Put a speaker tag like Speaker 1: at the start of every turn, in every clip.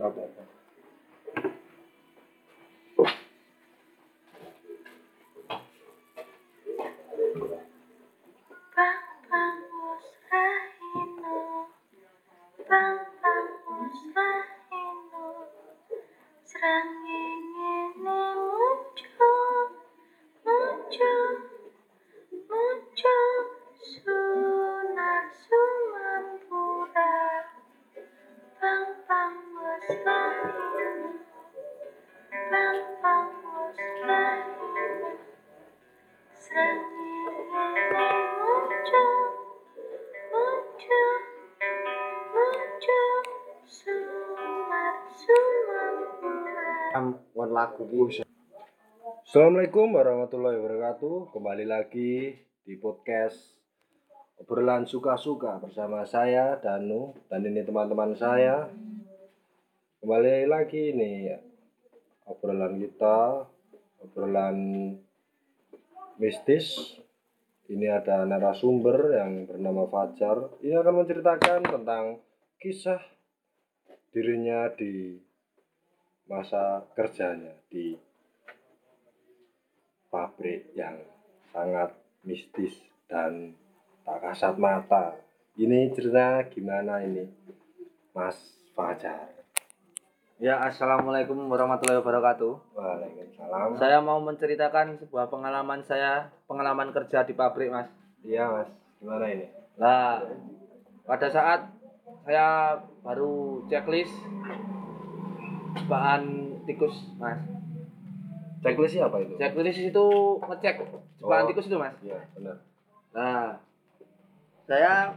Speaker 1: Apa apa? Ki. Assalamualaikum warahmatullahi wabarakatuh. Kembali lagi di podcast obrolan suka-suka bersama saya Danu dan ini teman-teman saya. Kembali lagi nih obrolan kita, obrolan mistis. Ini ada narasumber yang bernama Fajar. Ini akan menceritakan tentang kisah dirinya di masa kerjanya di pabrik yang sangat mistis dan tak kasat mata. Ini cerita gimana ini, Mas Fajar?
Speaker 2: Ya, assalamualaikum warahmatullahi wabarakatuh.
Speaker 1: Waalaikumsalam.
Speaker 2: Saya mau menceritakan sebuah pengalaman saya, pengalaman kerja di pabrik, Mas.
Speaker 1: Iya, Mas. Gimana ini?
Speaker 2: Lah, pada saat saya baru checklist bahan tikus, Mas.
Speaker 1: Checklistnya apa itu?
Speaker 2: Checklist itu ngecek bahan
Speaker 1: Oh.
Speaker 2: tikus itu, Mas.
Speaker 1: Iya, benar.
Speaker 2: Nah, saya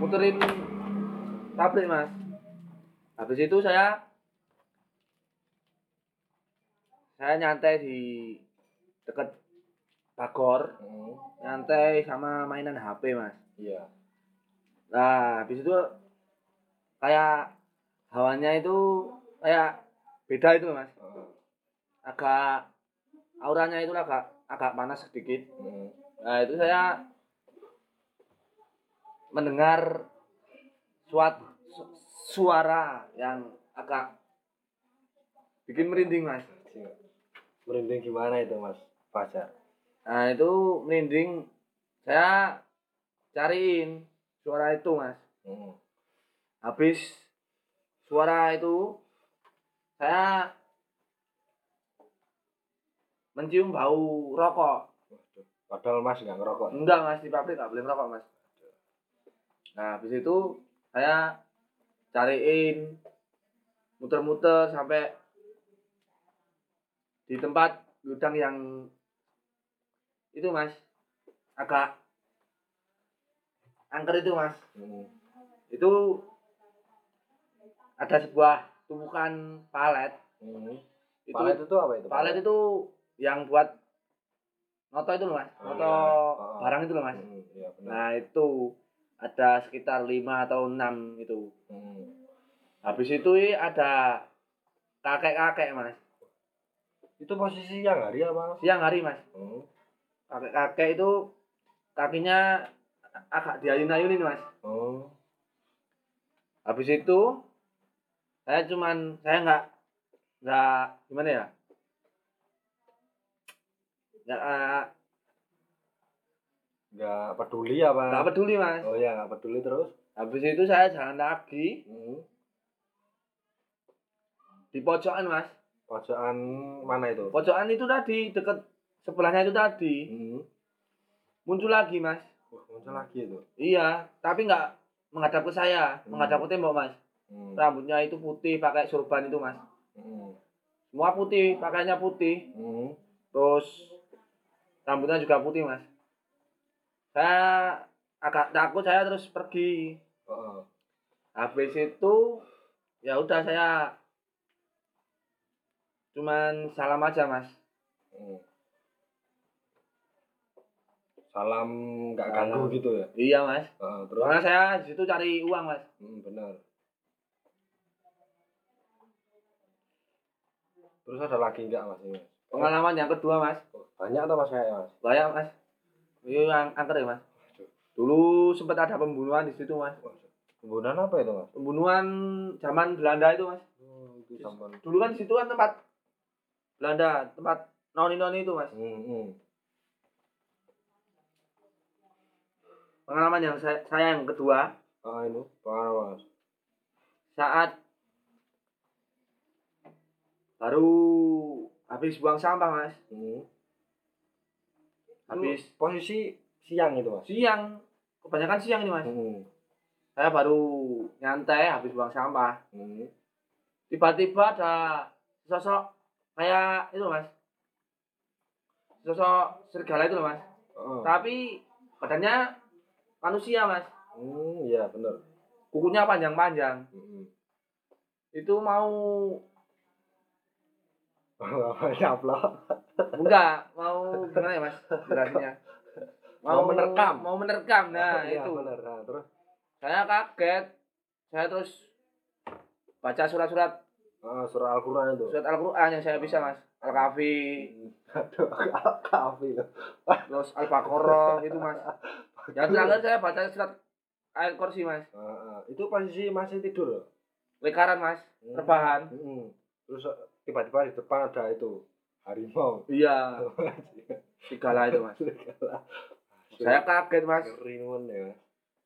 Speaker 2: muterin pabrik, Mas. Habis itu saya saya nyantai di dekat pagor,
Speaker 1: Hmm,
Speaker 2: nyantai sama mainan HP, Mas.
Speaker 1: Iya.
Speaker 2: Nah, habis itu kayak hawanya itu kayak beda itu, Mas. Agak auranya itu agak agak panas sedikit.
Speaker 1: Hmm.
Speaker 2: Nah, itu saya mendengar suatu su- suara yang agak bikin merinding, Mas.
Speaker 1: Merinding gimana itu, Mas Fajar?
Speaker 2: Nah, itu merinding saya cariin suara itu, Mas.
Speaker 1: Hmm.
Speaker 2: Habis suara itu saya mencium bau rokok.
Speaker 1: Padahal Mas nggak ngerokok.
Speaker 2: Enggak, Mas, di pabrik nggak boleh ngerokok, Mas. Nah, habis itu saya cariin muter-muter sampai di tempat gudang yang itu, Mas. Agak angker itu, Mas.
Speaker 1: Hmm.
Speaker 2: Itu ada sebuah tumpukan palet.
Speaker 1: Hmm.
Speaker 2: Itu
Speaker 1: Palet itu apa itu?
Speaker 2: palet itu yang buat noto itu loh, Mas.
Speaker 1: Oh,
Speaker 2: Noto
Speaker 1: iya.
Speaker 2: barang itu loh, Mas.
Speaker 1: Hmm, Iya, benar.
Speaker 2: Nah itu ada sekitar lima atau enam itu.
Speaker 1: Hmm.
Speaker 2: Habis itu ada kakek-kakek mas.
Speaker 1: Itu posisi yang hari apa?
Speaker 2: Siang hari mas.
Speaker 1: Hmm.
Speaker 2: Kakek-kakek itu kakinya agak diayun-ayunin mas.
Speaker 1: Oh.
Speaker 2: Habis itu saya cuman saya nggak nggak gimana ya? Nggak eh,
Speaker 1: Nggak peduli apa?
Speaker 2: nggak peduli mas.
Speaker 1: Oh ya, nggak peduli terus.
Speaker 2: Habis itu saya jalan lagi
Speaker 1: Hmm.
Speaker 2: di pojokan mas.
Speaker 1: Pojokan mana itu?
Speaker 2: Pojokan itu tadi deket sebelahnya itu tadi
Speaker 1: Hmm.
Speaker 2: muncul lagi mas.
Speaker 1: Muncul lagi itu.
Speaker 2: Iya, tapi nggak menghadap ke saya,
Speaker 1: Hmm.
Speaker 2: menghadap ke tembok mas.
Speaker 1: Hmm.
Speaker 2: Rambutnya itu putih, pakai sorban itu mas.
Speaker 1: Hmm.
Speaker 2: Semua putih, pakainya putih,
Speaker 1: Hmm.
Speaker 2: terus rambutnya juga putih mas. Saya agak takut, saya terus pergi.
Speaker 1: Oh.
Speaker 2: Habis itu ya udah saya cuman salam aja mas.
Speaker 1: Hmm. Salam nggak ganggu gitu ya?
Speaker 2: Iya mas.
Speaker 1: Oh, terus?
Speaker 2: Karena saya di situ cari uang mas.
Speaker 1: Hmm, benar. Terus ada lagi nggak mas ini?
Speaker 2: Pengalaman yang kedua mas,
Speaker 1: banyak atau mas kayak mas?
Speaker 2: banyak mas. Ini yang angker ya mas. Dulu sempat ada pembunuhan di situ mas.
Speaker 1: Pembunuhan apa itu mas?
Speaker 2: pembunuhan zaman Belanda itu mas
Speaker 1: Oh, itu
Speaker 2: dulu kan di situ kan tempat Belanda tempat noni noni itu mas
Speaker 1: Hmm, hmm.
Speaker 2: pengalaman yang saya, saya yang kedua
Speaker 1: Ah itu pengalaman mas.
Speaker 2: saat baru habis buang sampah mas
Speaker 1: Hmm.
Speaker 2: habis
Speaker 1: Itu posisi siang itu mas.
Speaker 2: siang kebanyakan siang ini mas
Speaker 1: Hmm.
Speaker 2: saya baru nyantai habis buang sampah
Speaker 1: Hmm.
Speaker 2: tiba-tiba ada sosok kayak itu mas sosok serigala itu loh mas
Speaker 1: Oh.
Speaker 2: tapi badannya manusia mas
Speaker 1: Hmm, iya benar.
Speaker 2: kukunya panjang-panjang
Speaker 1: Hmm.
Speaker 2: itu mau
Speaker 1: Apa nyaplok?
Speaker 2: enggak mau gimana ya mas jelasinnya
Speaker 1: Mau menerkam.
Speaker 2: mau menerkam nah
Speaker 1: Iya,
Speaker 2: itu
Speaker 1: benar. Nah, terus
Speaker 2: saya kaget saya terus baca surat-surat
Speaker 1: ah, surah Al-Qur'an itu.
Speaker 2: surat Al-Quran yang saya bisa mas Al-Kafi
Speaker 1: Aduh, kafi loh.
Speaker 2: terus Al-Baqarah gitu mas yang terakhir saya baca surat ayat kursi mas
Speaker 1: ah. itu posisi masih tidur
Speaker 2: lekaran mas
Speaker 1: Hmm.
Speaker 2: rebahan
Speaker 1: Hmm. Terus tiba-tiba di depan ada itu harimau.
Speaker 2: iya segala itu mas saya kaget mas
Speaker 1: keringun ya. Mas.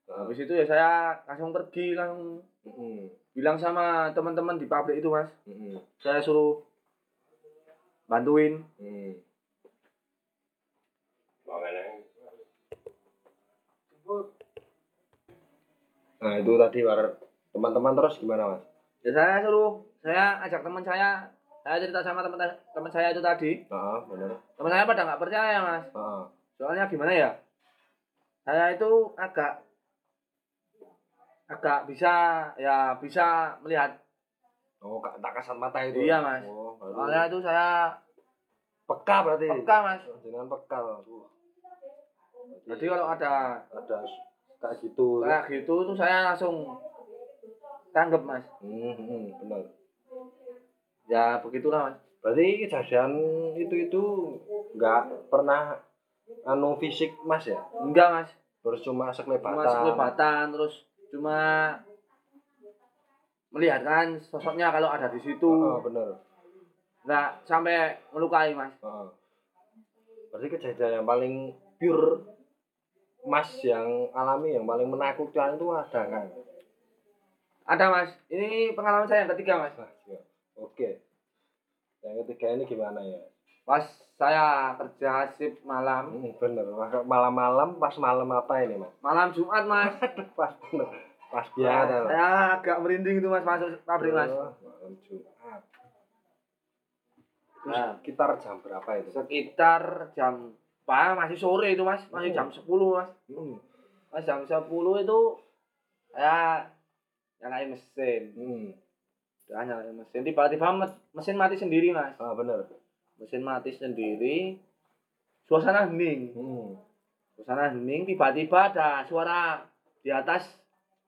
Speaker 1: Ah,
Speaker 2: habis itu ya saya langsung pergi langsung
Speaker 1: hmm,
Speaker 2: bilang sama teman-teman di pabrik itu mas
Speaker 1: hmm,
Speaker 2: saya suruh bantuin
Speaker 1: hmm. Nah itu tadi war teman-teman terus gimana mas?
Speaker 2: ya saya suruh saya ajak teman saya saya cerita sama teman teman saya itu tadi
Speaker 1: Ah benar.
Speaker 2: teman saya pada nggak percaya mas
Speaker 1: Ah,
Speaker 2: soalnya gimana ya saya itu agak agak bisa ya bisa melihat
Speaker 1: oh tak kasat mata itu.
Speaker 2: Iya, Mas.
Speaker 1: Oh,
Speaker 2: soalnya itu saya
Speaker 1: peka berarti.
Speaker 2: peka mas
Speaker 1: Jangan peka loh.
Speaker 2: Jadi kalau ada
Speaker 1: ada kayak gitu.
Speaker 2: kayak gitu tuh saya langsung tanggap mas
Speaker 1: Hmm, hmm, benar.
Speaker 2: Ya begitulah mas
Speaker 1: Berarti kejadian itu itu nggak pernah anu fisik mas ya?
Speaker 2: enggak mas
Speaker 1: Terus cuma sekelebatan.
Speaker 2: cuma sekelebatan terus cuma melihat kan sosoknya kalau ada di situ
Speaker 1: Oh, benar.
Speaker 2: nggak sampai melukai mas
Speaker 1: Heeh. Berarti kejadian yang paling pure Mas yang alami yang paling menakutkan itu ada kan?
Speaker 2: ada mas ini pengalaman saya yang ketiga mas
Speaker 1: Wah, iya. Oke. Yang ketiga ini gimana ya?
Speaker 2: pas saya kerja shift malam
Speaker 1: Hmm, bener. Malam-malam pas malam apa ini mas?
Speaker 2: malam Jumat mas
Speaker 1: pas bener. Pas biasa.
Speaker 2: saya agak merinding itu mas masuk pabrik mas
Speaker 1: Oh, malam Jumat. Terus
Speaker 2: Nah.
Speaker 1: sekitar jam berapa itu?
Speaker 2: sekitar jam Pak, masih sore itu mas, masih jam 10 mas
Speaker 1: Hmm.
Speaker 2: Mas jam 10 itu saya nyalain mesin
Speaker 1: Hmm.
Speaker 2: Ya nyalain mesin tiba-tiba me- mesin mati sendiri mas
Speaker 1: Ah bener.
Speaker 2: mesin mati sendiri suasana hening
Speaker 1: Hmm.
Speaker 2: suasana hening tiba-tiba ada suara di atas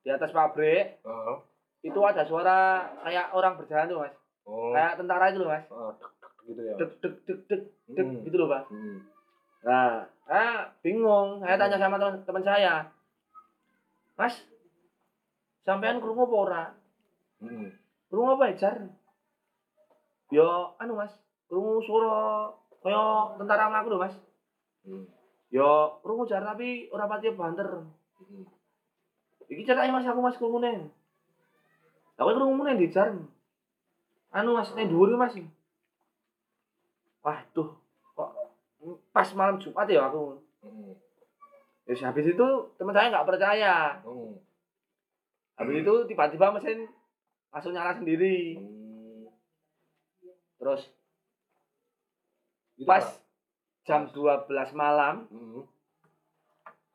Speaker 2: di atas pabrik
Speaker 1: Oh.
Speaker 2: itu ada suara kayak orang berjalan tuh mas
Speaker 1: Oh.
Speaker 2: kayak tentara itu loh mas
Speaker 1: Oh, dek, dek, gitu ya.
Speaker 2: dek dek dek dek dek
Speaker 1: Hmm.
Speaker 2: gitu loh pak
Speaker 1: Hmm.
Speaker 2: nah saya bingung saya tanya sama teman teman saya mas sampean kerungu apa ora
Speaker 1: Hmm.
Speaker 2: Kerungu apa ya jar? Yo anu mas. Kerungu suara kaya tentara mlaku lho mas.
Speaker 1: Hmm.
Speaker 2: yo kerungu jar tapi ora pati banter.
Speaker 1: Hmm.
Speaker 2: iki ceritanya mas aku mas kerungune Aku kerungu nih di jar? Anu mas dhuwur iki, mas? Waduh kok pas malam Jumat ya aku?
Speaker 1: Hmm.
Speaker 2: ya habis itu teman saya nggak percaya.
Speaker 1: Hmm.
Speaker 2: habis itu tiba-tiba mesin langsung nyala sendiri
Speaker 1: Hmm.
Speaker 2: terus
Speaker 1: Itu,
Speaker 2: pas
Speaker 1: Pak.
Speaker 2: jam 12 malam
Speaker 1: Hmm.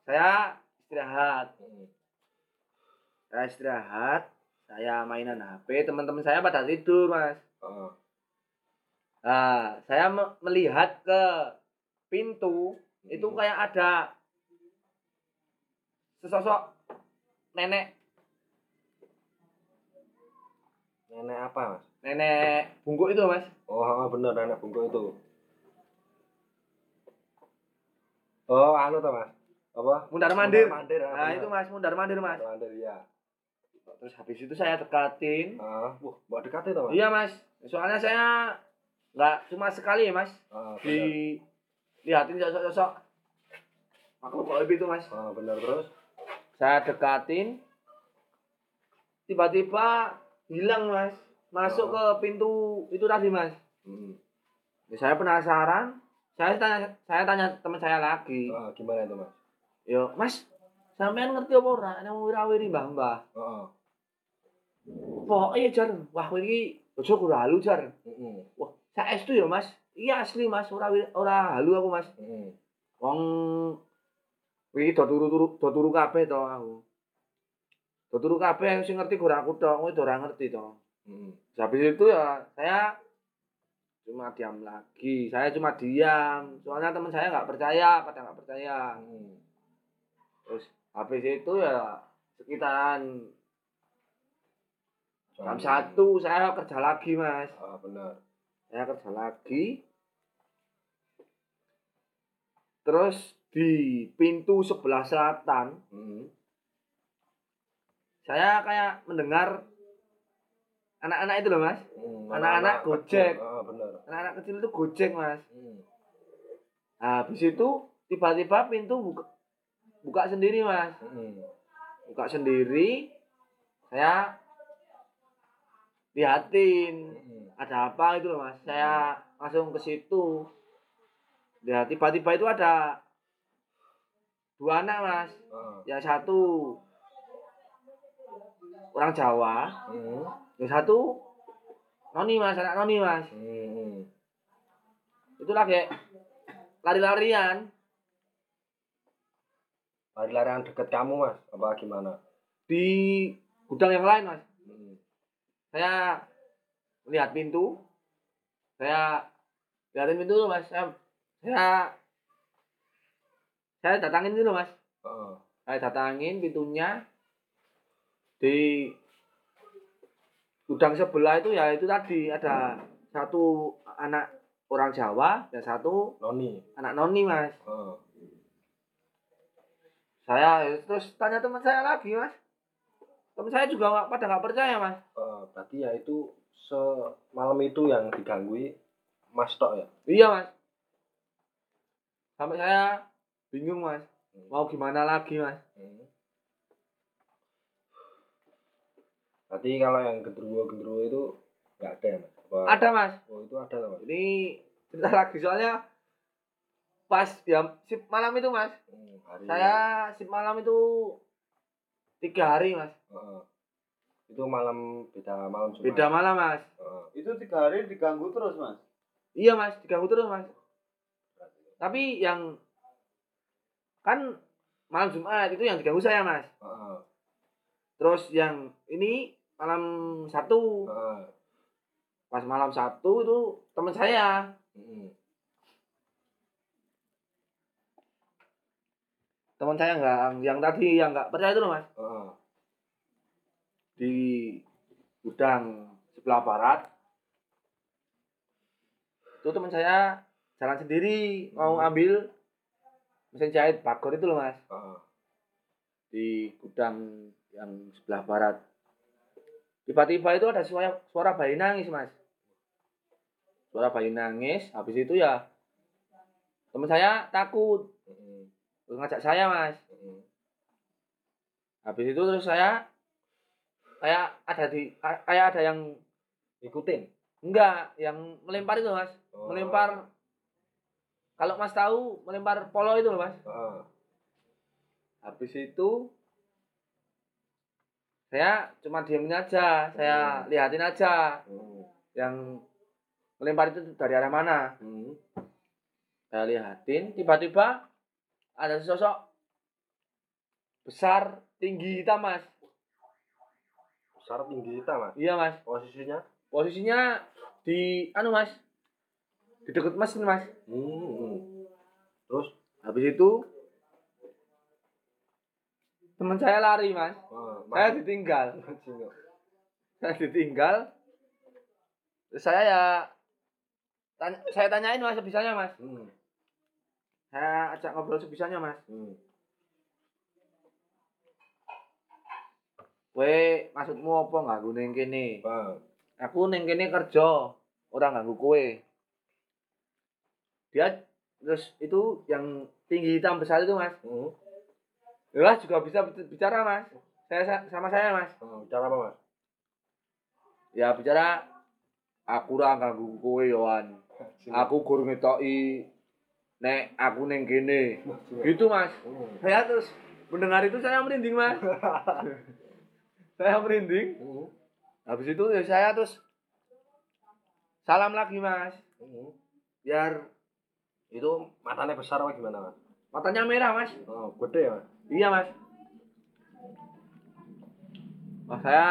Speaker 2: saya istirahat
Speaker 1: Hmm.
Speaker 2: saya istirahat saya mainan HP teman-teman saya pada tidur mas
Speaker 1: Oh.
Speaker 2: nah saya me- melihat ke pintu itu
Speaker 1: Hmm.
Speaker 2: kayak ada sesosok nenek
Speaker 1: Nenek apa, Mas?
Speaker 2: nenek bungkuk itu mas
Speaker 1: Oh, ah, bener nenek bungkuk itu. Oh, anu tuh, Mas. Apa?
Speaker 2: mundar mandir
Speaker 1: mandir.
Speaker 2: nah itu mas mundar mandir mas
Speaker 1: Mundar mandir ya.
Speaker 2: terus habis itu saya dekatin
Speaker 1: Ah, wah, mbak dekati tau mas?
Speaker 2: iya mas soalnya saya nggak cuma sekali ya mas
Speaker 1: Ah, benar.
Speaker 2: dilihatin sosok-sosok makhluk gaib itu mas
Speaker 1: Ah, benar terus.
Speaker 2: saya dekatin tiba-tiba hilang mas. Masuk ke pintu itu tadi mas.
Speaker 1: Hmm.
Speaker 2: Ya, saya penasaran. Saya tanya saya tanya teman saya lagi.
Speaker 1: Ah, gimana itu mas?
Speaker 2: yo mas sampean ngerti apa ora? Nek wirawiri mbah mbah
Speaker 1: Ah,
Speaker 2: pokoknya jar. Wah iki ojo kura halu jar.
Speaker 1: Heeh.
Speaker 2: wah saya itu ya mas. Iya asli mas. Ora ora halu aku mas.
Speaker 1: Heeh.
Speaker 2: wong iki do turu-turu do turu kabeh to aku turu kabeh sing ngerti ora aku tok kowe ora ngerti to
Speaker 1: Heeh.
Speaker 2: habis itu ya saya cuma diam lagi saya cuma diam soalnya teman saya nggak percaya pada nggak percaya
Speaker 1: Heeh.
Speaker 2: terus habis itu ya sekitaran jam satu saya kerja lagi mas
Speaker 1: Ah, benar.
Speaker 2: saya kerja lagi terus di pintu sebelah selatan
Speaker 1: Heeh.
Speaker 2: Saya kayak mendengar anak-anak itu loh mas
Speaker 1: Hmm,
Speaker 2: Anak-anak Gojek.
Speaker 1: Ah,
Speaker 2: anak-anak kecil itu gojek mas
Speaker 1: Hmm.
Speaker 2: Nah, habis itu tiba-tiba pintu buka, buka sendiri mas
Speaker 1: Hmm.
Speaker 2: buka sendiri saya liatin
Speaker 1: Hmm.
Speaker 2: ada apa itu loh mas saya langsung ke situ ya tiba-tiba itu ada dua anak mas
Speaker 1: Ah.
Speaker 2: yang satu orang Jawa
Speaker 1: Hmm.
Speaker 2: yang satu noni mas anak noni mas
Speaker 1: Hmm.
Speaker 2: itu lagi lari-larian
Speaker 1: Lari-lari yang deket kamu mas, apa gimana?
Speaker 2: di gudang yang lain mas
Speaker 1: Hmm.
Speaker 2: saya lihat pintu saya lihatin pintu dulu mas saya saya, saya datangin dulu mas
Speaker 1: Ah.
Speaker 2: saya datangin pintunya di gudang sebelah itu ya itu tadi ada satu anak orang Jawa dan satu
Speaker 1: Noni.
Speaker 2: anak noni mas
Speaker 1: Ah.
Speaker 2: saya terus tanya teman saya lagi mas teman saya juga nggak pada nggak percaya mas
Speaker 1: Ah, berarti ya itu semalam itu yang diganggu Mas Tok ya?
Speaker 2: iya mas sampai saya bingung mas mau gimana lagi mas
Speaker 1: Hmm. Berarti kalau yang gendruwo-gendruwo itu nggak ada ya mas? Apa-
Speaker 2: ada mas
Speaker 1: Oh itu ada loh mas.
Speaker 2: ini cerita lagi soalnya pas ya sip malam itu mas
Speaker 1: Hmm, hari
Speaker 2: saya sip malam itu tiga hari mas
Speaker 1: Heeh. itu malam beda malam Jumat.
Speaker 2: beda malam mas
Speaker 1: Heeh.
Speaker 3: Itu tiga hari diganggu terus mas.
Speaker 2: iya mas diganggu terus mas tapi yang kan malam Jumat itu yang diganggu saya mas
Speaker 1: Heeh.
Speaker 2: terus yang ini malam satu
Speaker 1: Heeh.
Speaker 2: pas malam satu itu teman saya
Speaker 1: Hmm.
Speaker 2: teman saya nggak yang tadi yang nggak percaya itu loh mas
Speaker 1: Heeh.
Speaker 2: di gudang sebelah barat itu teman saya jalan sendiri mau
Speaker 1: Hmm.
Speaker 2: ambil mesin jahit bagor itu loh mas
Speaker 1: Heeh.
Speaker 2: di gudang yang sebelah barat tiba-tiba itu ada suara suara bayi nangis mas. Suara bayi nangis habis itu ya teman saya takut. Terus ngajak saya mas. Habis itu terus saya kayak ada di kayak ada yang
Speaker 1: ikutin?
Speaker 2: Enggak yang melempar itu mas.
Speaker 1: Oh.
Speaker 2: melempar kalau mas tahu melempar polo itu loh mas.
Speaker 1: Heeh.
Speaker 2: habis itu saya cuma diemin aja saya
Speaker 1: Hmm.
Speaker 2: liatin aja
Speaker 1: Hmm.
Speaker 2: yang melempar itu dari arah mana
Speaker 1: Hmm.
Speaker 2: saya liatin tiba-tiba ada sosok besar tinggi hitam mas
Speaker 1: besar tinggi kita mas
Speaker 2: iya mas
Speaker 1: posisinya
Speaker 2: posisinya di anu mas di dekat mesin mas
Speaker 1: hmm. hmm. terus
Speaker 2: habis itu teman saya lari mas.
Speaker 1: Oh,
Speaker 2: saya
Speaker 1: mas-
Speaker 2: ditinggal
Speaker 1: Singo.
Speaker 2: saya ditinggal. Terus saya ya tanya, saya tanyain mas sebisanya mas.
Speaker 1: Hmm.
Speaker 2: saya ajak ngobrol sebisanya mas.
Speaker 1: Hmm.
Speaker 2: kowe maksudmu apa ganggu ning kene?
Speaker 1: Bang
Speaker 2: aku ning kene kerja ora ganggu kowe. Dia terus itu yang tinggi hitam besar itu mas.
Speaker 1: Hmm.
Speaker 2: Lah juga bisa bicara mas. Saya sa- sama saya mas.
Speaker 1: Hmm, cara apa mas?
Speaker 2: Ya bicara aku ora ganggu kowe Yohan. Aku gur ngetoki nek aku ning kene. Gitu mas.
Speaker 1: Hmm.
Speaker 2: saya terus mendengar itu saya merinding mas. Saya merinding.
Speaker 1: Hmm.
Speaker 2: habis itu ya saya terus salam lagi mas.
Speaker 1: Hmm.
Speaker 2: biar
Speaker 1: itu matanya besar apa gimana mas?
Speaker 2: Matanya merah mas.
Speaker 1: Oh, gede ya mas
Speaker 2: iya mas. Wah, saya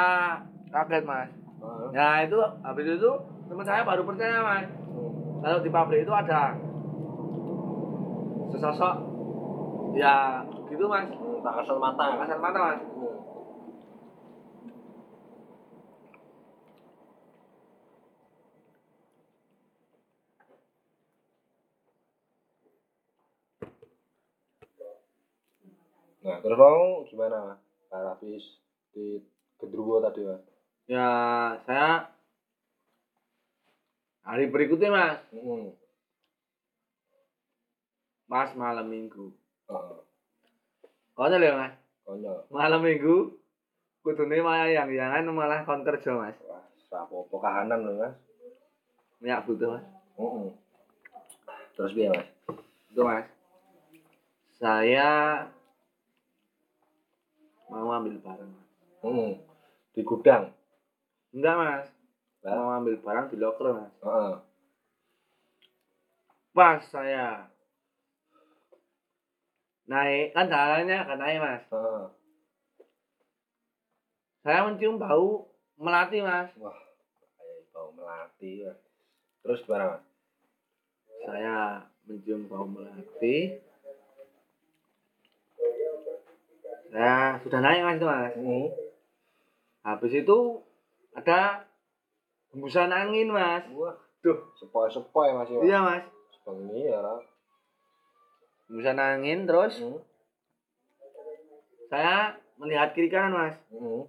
Speaker 2: kaget mas.
Speaker 1: Ah.
Speaker 2: nah itu habis itu teman saya baru percaya mas. Kalau di pabrik itu ada sesosok ya gitu mas.
Speaker 1: Tak kasat mata
Speaker 2: kasat mata mas.
Speaker 1: Hmm. Nah, terus mau gimana? Pak habis di Gedruwo tadi, Mas.
Speaker 2: ya saya hari berikutnya mas
Speaker 1: Heeh.
Speaker 2: mas malam minggu
Speaker 1: Heeh.
Speaker 2: konyol ya mas
Speaker 1: Konyol.
Speaker 2: malam minggu kudune malah yang yangan malah kon kerja mas
Speaker 1: Wah, apa kahanan lho, Mas.
Speaker 2: minyak butuh mas
Speaker 1: Heeh. Terus piye, Mas?
Speaker 2: itu mas saya mau ambil barang mas
Speaker 1: Heeh. Di gudang.
Speaker 2: enggak mas
Speaker 1: Lah?
Speaker 2: mau ambil barang di loker mas
Speaker 1: Heeh.
Speaker 2: pas saya naik kan jalannya akan naik mas
Speaker 1: Heeh.
Speaker 2: saya mencium bau melati mas
Speaker 1: Wah, kayak bau melati, Mas. Terus gimana, Mas?
Speaker 2: saya mencium bau melati saya sudah naik mas itu mas
Speaker 1: Heeh.
Speaker 2: habis itu ada hembusan angin mas
Speaker 1: Wah,
Speaker 2: Duh.
Speaker 1: sepoi-sepoi, Mas. ya.
Speaker 2: iya mas
Speaker 1: Sebengi ya, Ra.
Speaker 2: hembusan angin terus
Speaker 1: Heeh.
Speaker 2: saya melihat kiri kanan mas
Speaker 1: Heeh.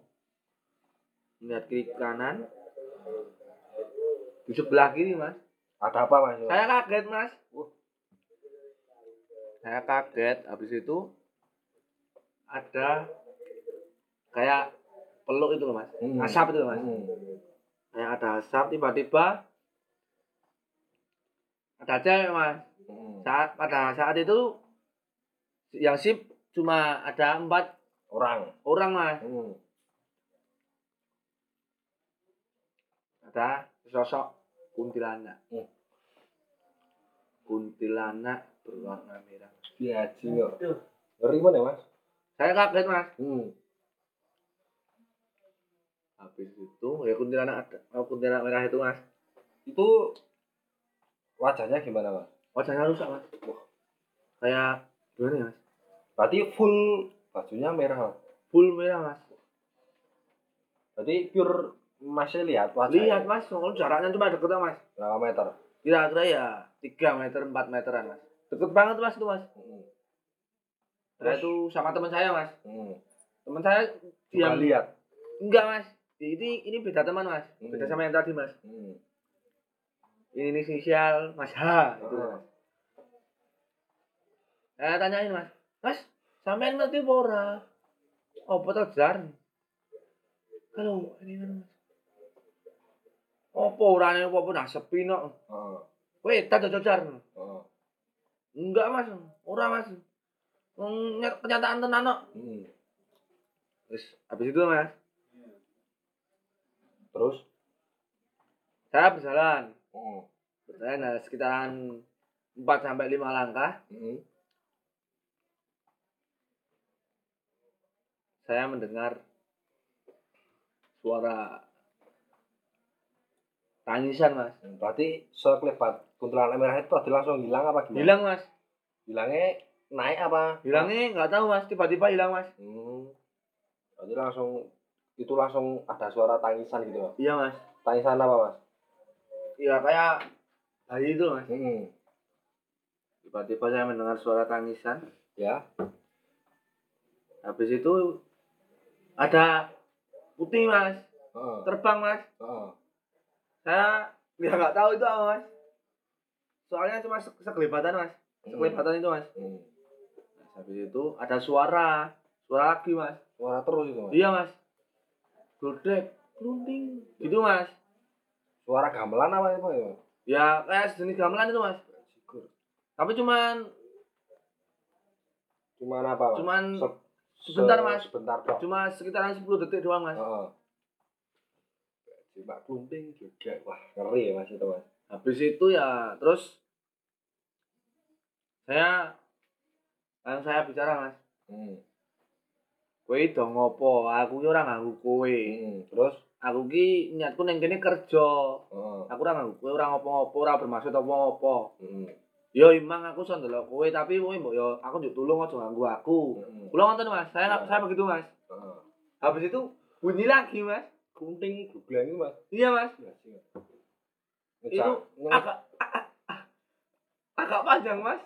Speaker 2: melihat kiri kanan di sebelah kiri mas
Speaker 1: Ada apa, Mas?
Speaker 2: saya kaget mas
Speaker 1: Wah.
Speaker 2: saya kaget habis itu ada kayak peluk itu loh mas
Speaker 1: Hmm.
Speaker 2: asap itu loh mas
Speaker 1: Heeh.
Speaker 2: kayak ada asap tiba-tiba ada cewek mas
Speaker 1: Heeh.
Speaker 2: saat pada saat itu yang sip cuma ada empat
Speaker 1: Orang.
Speaker 2: orang mas
Speaker 1: Heeh.
Speaker 2: ada sosok kuntilanak
Speaker 1: Hmm.
Speaker 2: kuntilanak berwarna merah
Speaker 1: Biaji kok. Ngeri mana, Mas?
Speaker 2: Saya kaget mas
Speaker 1: Hmm.
Speaker 2: habis itu ya kuntilanak ada oh, kuntilanak merah itu mas
Speaker 1: Itu wajahnya gimana, Mas?
Speaker 2: wajahnya rusak mas
Speaker 1: Wah.
Speaker 2: kayak gimana ya mas
Speaker 1: Berarti full bajunya merah, Mas.
Speaker 2: full merah mas
Speaker 1: Berarti pure masih lihat wajahnya.
Speaker 2: lihat mas soalnya jaraknya cuma deket mas
Speaker 1: Berapa meter?
Speaker 2: kira-kira ya 3 meter 4 meteran mas deket banget mas itu mas
Speaker 1: Heeh.
Speaker 2: Saya itu sama teman saya mas
Speaker 1: Heeh.
Speaker 2: teman saya yang
Speaker 1: lihat.
Speaker 2: enggak mas ini ini beda teman mas beda
Speaker 1: Hmm.
Speaker 2: sama yang tadi mas
Speaker 1: Heeh.
Speaker 2: ini inisial mas H itu
Speaker 1: Ah.
Speaker 2: mas saya tanyain mas mas sampean ngerti apa ora apa to jar kalau ini kan mas apa orane apa pun sepi no
Speaker 1: Heeh.
Speaker 2: Weh, tak jar
Speaker 1: Heeh.
Speaker 2: Enggak mas, ora mas. Wong nyat- kenyataan tenan no.
Speaker 1: Heeh.
Speaker 2: Terus habis itu mas,
Speaker 1: Terus?
Speaker 2: saya berjalan,
Speaker 1: Heeh.
Speaker 2: berjalan nah, sekitaran 4 sampai 5 langkah,
Speaker 1: Heeh.
Speaker 2: saya mendengar suara tangisan mas.
Speaker 1: Berarti sekelebat kuntilanak merah itu tadi langsung hilang apa gimana?
Speaker 2: Hilang mas,
Speaker 1: Hilangnya naik apa?
Speaker 2: hilangnya nggak tahu mas, tiba-tiba hilang mas.
Speaker 1: Hmm. Berarti langsung itu langsung ada suara tangisan gitu, Mas.
Speaker 2: Iya mas,
Speaker 1: Tangisan apa, Mas?
Speaker 2: iya kayak bayi itu mas.
Speaker 1: Heeh.
Speaker 2: Tiba-tiba saya mendengar suara tangisan.
Speaker 1: Ya.
Speaker 2: Habis itu ada putih mas
Speaker 1: Heeh.
Speaker 2: terbang mas
Speaker 1: Heeh.
Speaker 2: saya ya nggak tahu itu apa mas soalnya cuma se- sekelibatan mas sekelibatan itu mas
Speaker 1: Hmm.
Speaker 2: Habis itu ada suara suara lagi mas
Speaker 1: Suara terus itu, Mas.
Speaker 2: iya mas gudeg klunting gitu mas
Speaker 1: Suara gamelan apa itu, ya?
Speaker 2: ya kayak sejenis gamelan itu mas
Speaker 1: Sigur.
Speaker 2: tapi cuman
Speaker 1: Cuman apa, Mas?
Speaker 2: cuman
Speaker 1: Se-
Speaker 2: sebentar
Speaker 1: se-
Speaker 2: mas
Speaker 1: Sebentar tok.
Speaker 2: cuma sekitaran 10 detik doang mas
Speaker 1: Heeh. Mbak Klumping juga. Wah, ngeri ya, Mas itu, Mas.
Speaker 2: habis itu ya terus saya yang saya bicara mas
Speaker 1: Hmm.
Speaker 2: kowe do ngopo aku ki ora nganggu kowe
Speaker 1: Hmm. Terus
Speaker 2: aku ki niatku neng kene kerja
Speaker 1: heeh.
Speaker 2: aku ora nganggu kowe ora ngopo-ngopo ora bermaksud apa-apa
Speaker 1: Heeh.
Speaker 2: yo imang aku son ndelok kowe tapi kowe mbok yo aku njuk tulung aja ganggu aku
Speaker 1: Heeh.
Speaker 2: kula ngoten mas saya nggak- saya begitu mas
Speaker 1: Heeh.
Speaker 2: habis itu bunyi lagi mas
Speaker 1: Kunting gublang Mas.
Speaker 2: iya mas
Speaker 1: Ya, sih.
Speaker 2: itu agak agak- panjang mas.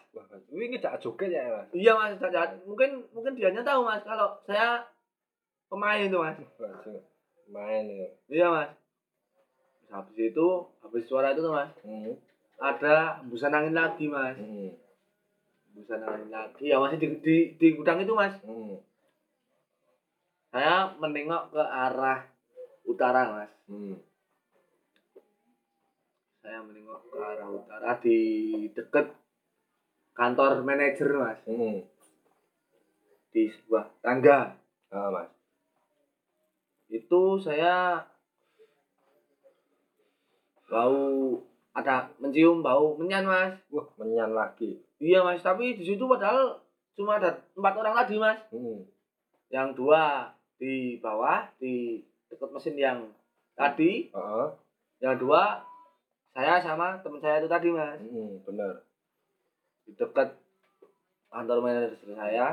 Speaker 1: Ini ngejak joget ya, Mas.
Speaker 2: iya mas Cacat. mungkin mungkin dianya tahu mas kalau saya pemain itu mas
Speaker 1: Wah, sih. Main ya.
Speaker 2: iya mas habis itu habis suara itu tuh mas
Speaker 1: Hmm.
Speaker 2: ada hembusan angin lagi mas
Speaker 1: Hmm.
Speaker 2: hembusan angin lagi ya masih di, di, di gudang itu mas
Speaker 1: Hmm.
Speaker 2: saya menengok ke arah utara mas
Speaker 1: Hmm.
Speaker 2: Saya menengok ke arah utara di deket kantor manajer mas
Speaker 1: Hmm.
Speaker 2: di sebuah tangga
Speaker 1: Ah, Mas.
Speaker 2: itu saya bau ada mencium bau menyan mas
Speaker 1: Wah, menyan lagi.
Speaker 2: iya mas tapi di situ padahal cuma ada empat orang tadi mas
Speaker 1: Hmm.
Speaker 2: yang dua di bawah di dekat mesin yang tadi
Speaker 1: Heeh.
Speaker 2: yang dua saya sama teman saya itu tadi mas
Speaker 1: Hmm, benar.
Speaker 2: di dekat kantor manajer saya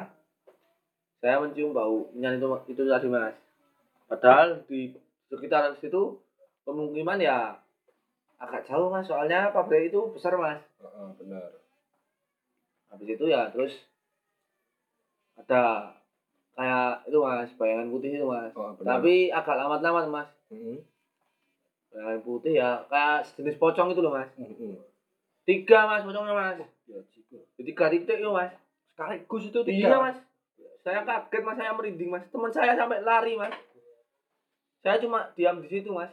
Speaker 2: saya mencium bau menyan itu itu tadi mas padahal di sekitar situ pemukiman ya agak jauh mas soalnya pabrik itu besar mas
Speaker 1: Heeh, benar.
Speaker 2: habis itu ya terus ada kayak itu mas bayangan putih itu mas
Speaker 1: Oh, benar.
Speaker 2: tapi agak lama-lama mas
Speaker 1: Hmm.
Speaker 2: Bayangan putih ya kayak sejenis pocong itu loh mas. Tiga mas pocongnya mas.
Speaker 1: Ya,
Speaker 2: jadi tiga titik itu mas.
Speaker 1: Sekaligus itu
Speaker 2: iya. Mas. Saya kaget mas saya merinding mas. Teman saya sampai lari mas. Saya cuma diam di situ mas.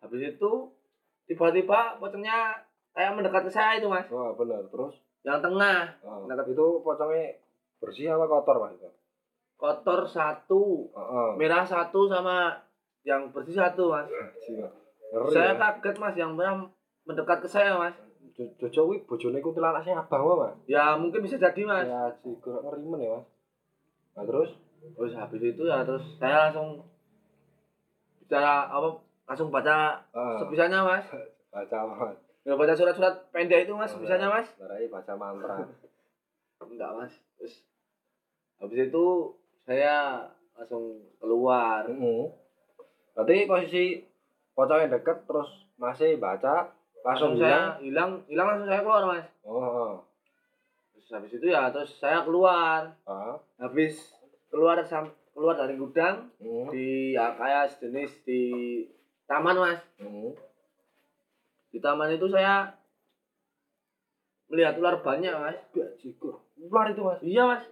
Speaker 2: Habis itu tiba-tiba pocongnya kayak mendekat ke saya itu mas.
Speaker 1: Wah, benar. Terus?
Speaker 2: Yang tengah.
Speaker 1: Oh,
Speaker 2: Nah,
Speaker 1: itu pocongnya bersih apa kotor, Mas? itu?
Speaker 2: Kotor satu
Speaker 1: Heeh.
Speaker 2: merah satu sama yang bersih satu mas.
Speaker 1: Ngeri.
Speaker 2: saya
Speaker 1: ya.
Speaker 2: kaget mas yang merah mendekat ke saya mas
Speaker 1: Jo- Jojo kuwi bojone kuntilanak sing abang wae, Mas.
Speaker 2: ya mungkin bisa jadi mas
Speaker 1: Ya, jigo ngerimen ya, Mas. Nah, terus
Speaker 2: terus habis itu ya terus saya langsung bicara apa langsung baca
Speaker 1: heeh.
Speaker 2: sebisanya mas
Speaker 1: baca apa, Mas?
Speaker 2: ya baca surat-surat pendek itu mas
Speaker 1: Oh,
Speaker 2: sebisanya mas
Speaker 1: Barai baca mantra.
Speaker 2: enggak mas terus habis itu saya langsung keluar
Speaker 1: Heeh. Berarti posisi pocongnya deket terus masih baca langsung
Speaker 2: langsung saya hilang hilang langsung saya keluar mas
Speaker 1: oh,
Speaker 2: terus habis itu ya terus saya keluar
Speaker 1: Ah.
Speaker 2: habis keluar sam keluar dari gudang
Speaker 1: Hmm.
Speaker 2: di ya, kayak sejenis di taman mas
Speaker 1: Hmm.
Speaker 2: di taman itu saya melihat ular banyak mas.
Speaker 1: Ular itu, Mas.
Speaker 2: iya mas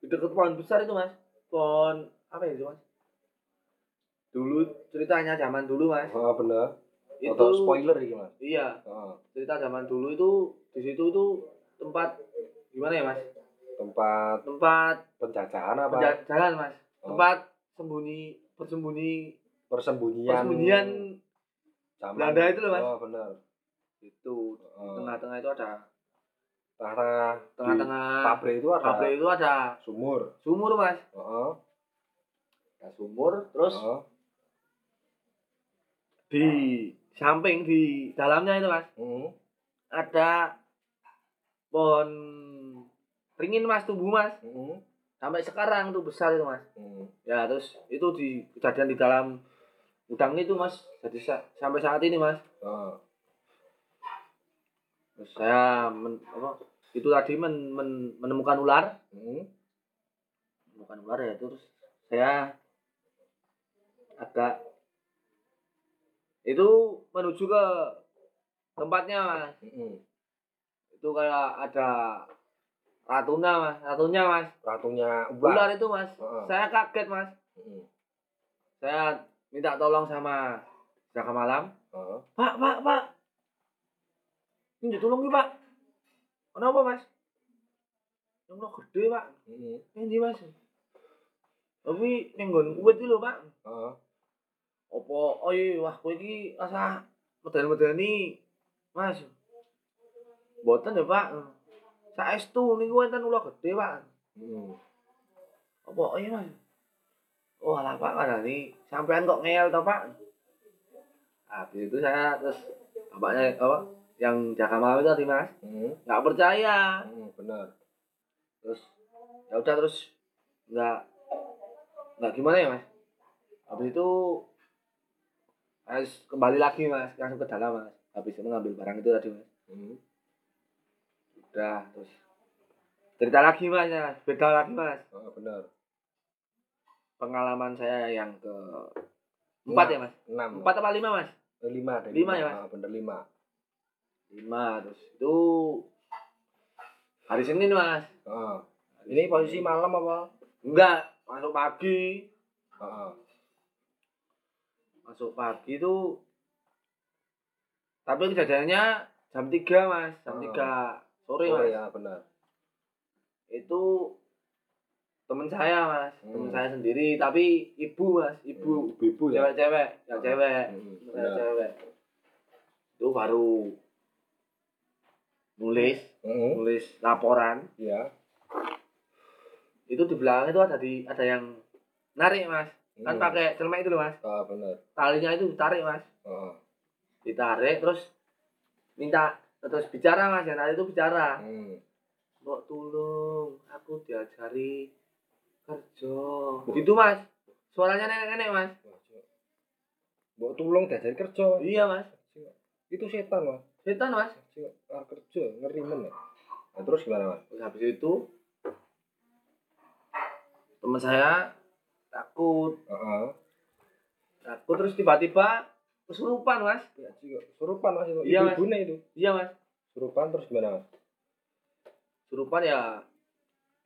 Speaker 2: di dekat pohon besar itu mas pohon apa itu mas dulu ceritanya zaman dulu mas
Speaker 1: Oh, bener.
Speaker 2: itu
Speaker 1: Atau spoiler iki, Mas.
Speaker 2: iya
Speaker 1: Oh.
Speaker 2: cerita zaman dulu itu di situ tuh tempat gimana ya mas
Speaker 1: Tempat
Speaker 2: tempat
Speaker 1: penjajahan apa?
Speaker 2: penjajahan mas
Speaker 1: Oh.
Speaker 2: tempat sembunyi bersembunyi
Speaker 1: persembunyian.
Speaker 2: persembunyian
Speaker 1: zaman.
Speaker 2: Belanda itu loh, Mas.
Speaker 1: Oh, bener.
Speaker 2: itu di
Speaker 1: Oh.
Speaker 2: tengah-tengah itu ada
Speaker 1: Tengah-tengah
Speaker 2: tengah-tengah
Speaker 1: pabrik itu ada
Speaker 2: pabrik itu ada
Speaker 1: sumur.
Speaker 2: sumur mas
Speaker 1: Heeh.
Speaker 2: ada sumur terus
Speaker 1: Heeh.
Speaker 2: di samping di dalamnya itu mas
Speaker 1: Hmm.
Speaker 2: ada pohon ringin mas tumbuh mas
Speaker 1: Hmm.
Speaker 2: sampai sekarang tuh besar itu mas
Speaker 1: Hmm.
Speaker 2: ya terus itu di kejadian di dalam gudang itu mas jadi sa- sampai saat ini mas
Speaker 1: Heeh.
Speaker 2: terus saya men- apa, itu tadi men- men- menemukan ular
Speaker 1: Hmm.
Speaker 2: bukan ular ya terus saya agak itu menuju ke tempatnya mas
Speaker 1: Mm-mm.
Speaker 2: itu kayak ada ratunya mas ratunya mas
Speaker 1: ratunya
Speaker 2: ular
Speaker 1: ular
Speaker 2: itu mas
Speaker 1: Heeh.
Speaker 2: saya kaget mas
Speaker 1: Mm-mm.
Speaker 2: saya minta tolong sama jaga malam
Speaker 1: Heeh.
Speaker 2: pak pak pak ini ditolong pak kenapa mas yang lo gede pak
Speaker 1: Mm-mm.
Speaker 2: ini mas tapi nenggon kuwet itu lho pak
Speaker 1: Heeh.
Speaker 2: apa oh iya wah kowe iki rasa medeni-medeni Mas Mboten ya Pak saestu niku enten ula gede Pak apa oh iya Mas oh alah Pak kadani sampean kok ngeyel toh Pak habis itu saya terus bapaknya apa yang jaga malam itu tadi Mas. Nggak percaya.
Speaker 1: Mm-mm, benar.
Speaker 2: Terus ya udah terus nggak nggak gimana ya Mas? Habis itu harus kembali lagi Mas langsung ke dalam Mas. Habis itu ngambil barang itu tadi Mas.
Speaker 1: Mm.
Speaker 2: udah terus cerita lagi mas ya beda lagi mas.
Speaker 1: Heeh, benar.
Speaker 2: Pengalaman saya yang ke empat ya mas?
Speaker 1: Enam.
Speaker 2: Empat apa lima mas?
Speaker 1: Eh, lima
Speaker 2: Lima. ya, Mas?
Speaker 1: Ah, bener lima
Speaker 2: lima terus itu hari senin mas.
Speaker 1: Heeh. ini posisi malam apa?
Speaker 2: Enggak. Masuk pagi.
Speaker 1: Heeh.
Speaker 2: masuk pagi itu tapi kejadiannya jam tiga mas. Jam
Speaker 1: Oh.
Speaker 2: tiga sore
Speaker 1: Sore
Speaker 2: mas.
Speaker 1: ya benar.
Speaker 2: Itu temen saya mas. Temen
Speaker 1: Hmm.
Speaker 2: saya sendiri tapi ibu mas. Ibu.
Speaker 1: Ibu ya?
Speaker 2: Cewek-cewek. Yang cewek.
Speaker 1: Mm,
Speaker 2: Temen
Speaker 1: benar.
Speaker 2: saya cewek itu baru nulis.
Speaker 1: Heeh.
Speaker 2: nulis laporan.
Speaker 1: Ya
Speaker 2: itu di belakang itu ada di ada yang narik mas. Kan
Speaker 1: Mm.
Speaker 2: pakai celemek itu loh mas.
Speaker 1: Ah benar
Speaker 2: talinya itu ditarik mas.
Speaker 1: Heeh.
Speaker 2: ditarik terus minta terus bicara mas. Yang tadi itu bicara.
Speaker 1: Hmm.
Speaker 2: Mbok tolong aku diajari kerja. Gitu mas. Suaranya nenek-nenek mas.
Speaker 1: Mbok tulung diajari kerja.
Speaker 2: Iya mas.
Speaker 1: Itu setan mas
Speaker 2: setan mas.
Speaker 1: Ah, kerja ngeri men ya nah, terus gimana mas?
Speaker 2: Terus habis itu teman saya takut.
Speaker 1: Heeh.
Speaker 2: takut terus tiba-tiba kesurupan mas.
Speaker 1: Ya, Cuk. surupan mas itu?
Speaker 2: Iya, Mas.
Speaker 1: ibu-ibunya itu.
Speaker 2: Iya mas.
Speaker 1: Surupan terus gimana mas?
Speaker 2: Kesurupan ya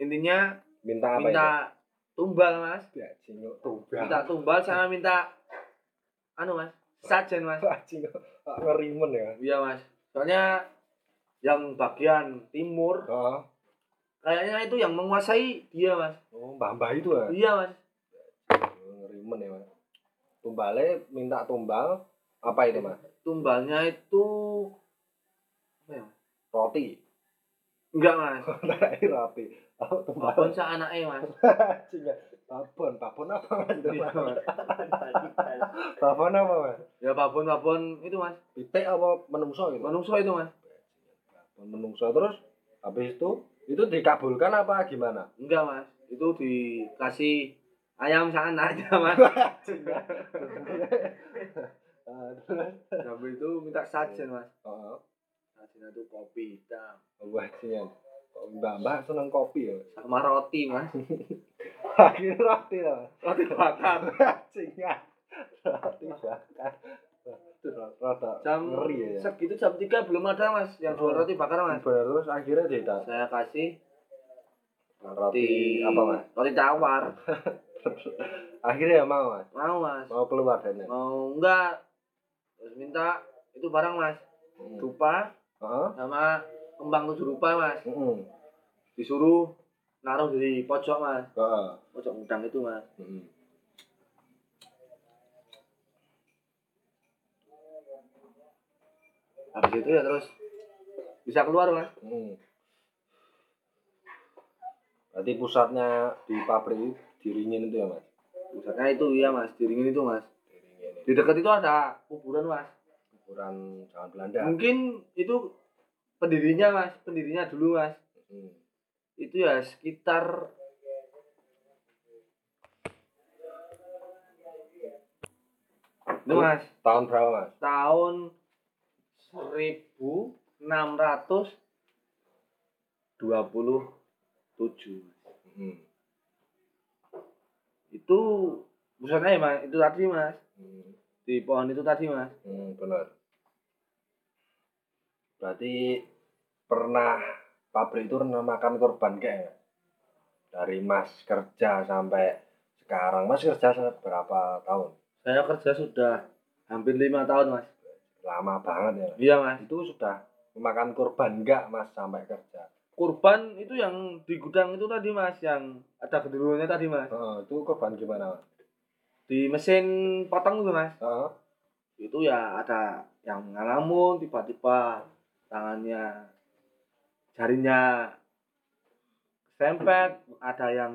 Speaker 2: intinya
Speaker 1: minta apa
Speaker 2: minta tumbal mas.
Speaker 1: Itu ya cingok tugas
Speaker 2: minta tumbal sama minta anu mas sajen mas.
Speaker 1: Cingok ah, ngeri men ya
Speaker 2: iya mas soalnya yang bagian timur
Speaker 1: Heeh.
Speaker 2: kayaknya itu yang menguasai dia mas.
Speaker 1: Oh mbah mbah itu ya
Speaker 2: iya mas.
Speaker 1: Oh, ngeri men ya mas. Tumbale minta tumbal apa itu mas?
Speaker 2: Tumbalnya itu apa ya
Speaker 1: roti.
Speaker 2: Enggak mas.
Speaker 1: Terakhir roti. Oh tumbal.
Speaker 2: Babon sa anaknya mas
Speaker 1: babon babon apa mas? Itu,
Speaker 2: Iya,
Speaker 1: babon. Apa mas?
Speaker 2: Ya babon babon itu mas.
Speaker 1: Pitik apa menungso gitu
Speaker 2: menungso itu mas.
Speaker 1: Babon menungso. Terus habis itu itu dikabulkan apa gimana?
Speaker 2: Enggak mas. Itu dikasih ayam sa anaknya mas. Habis itu minta sajen mas.
Speaker 1: Oh.
Speaker 2: Sajen itu kopi hitam.
Speaker 1: Cingok kok mbak mbak seneng kopi ya
Speaker 2: sama roti mas.
Speaker 1: Akhirnya roti lah
Speaker 2: roti bakar.
Speaker 1: Cingok roti bakar. Rata
Speaker 2: jam
Speaker 1: ngeri ya
Speaker 2: segitu jam 3 belum ada mas yang jual roti bakar mas.
Speaker 1: Benar terus akhirnya tidak
Speaker 2: saya kasih
Speaker 1: roti apa mas?
Speaker 2: roti tawar.
Speaker 1: Akhirnya mau mas?
Speaker 2: Mau mas.
Speaker 1: Mau keluar dan
Speaker 2: mau enggak? Terus minta itu barang mas. Dupa
Speaker 1: Heeh.
Speaker 2: sama kembang tujuh rupa mas
Speaker 1: Heeh.
Speaker 2: disuruh naruh di pojok mas
Speaker 1: Heeh.
Speaker 2: pojok gudang itu mas
Speaker 1: Heeh.
Speaker 2: habis itu ya terus bisa keluar mas
Speaker 1: Heeh. Berarti pusatnya di pabrik diringin itu ya mas?
Speaker 2: pusatnya itu iya mas diringin itu mas
Speaker 1: Diringin
Speaker 2: di dekat itu ada kuburan mas
Speaker 1: ukuran jangan Belanda.
Speaker 2: mungkin itu pendirinya mas pendirinya dulu mas
Speaker 1: Hmm.
Speaker 2: itu ya sekitar itu mas
Speaker 1: Tahun berapa mas?
Speaker 2: tahun 1627
Speaker 1: Hmm.
Speaker 2: itu pusatnya ya mas itu tadi mas
Speaker 1: Hmm.
Speaker 2: di pohon itu tadi mas
Speaker 1: Hmm, benar. Berarti pernah pabrik itu pernah makan korban kayak dari Mas kerja sampai sekarang. Mas kerja berapa tahun?
Speaker 2: saya kerja sudah hampir lima tahun mas
Speaker 1: Lama banget ya.
Speaker 2: iya mas
Speaker 1: Itu sudah memakan korban enggak Mas sampai kerja?
Speaker 2: kurban itu yang di gudang itu tadi mas yang ada genderuwonya tadi mas
Speaker 1: Heeh, itu korban gimana Mas?
Speaker 2: di mesin potong itu mas
Speaker 1: Heeh.
Speaker 2: itu ya ada yang ngalamun tiba-tiba tangannya jarinya sempet ada yang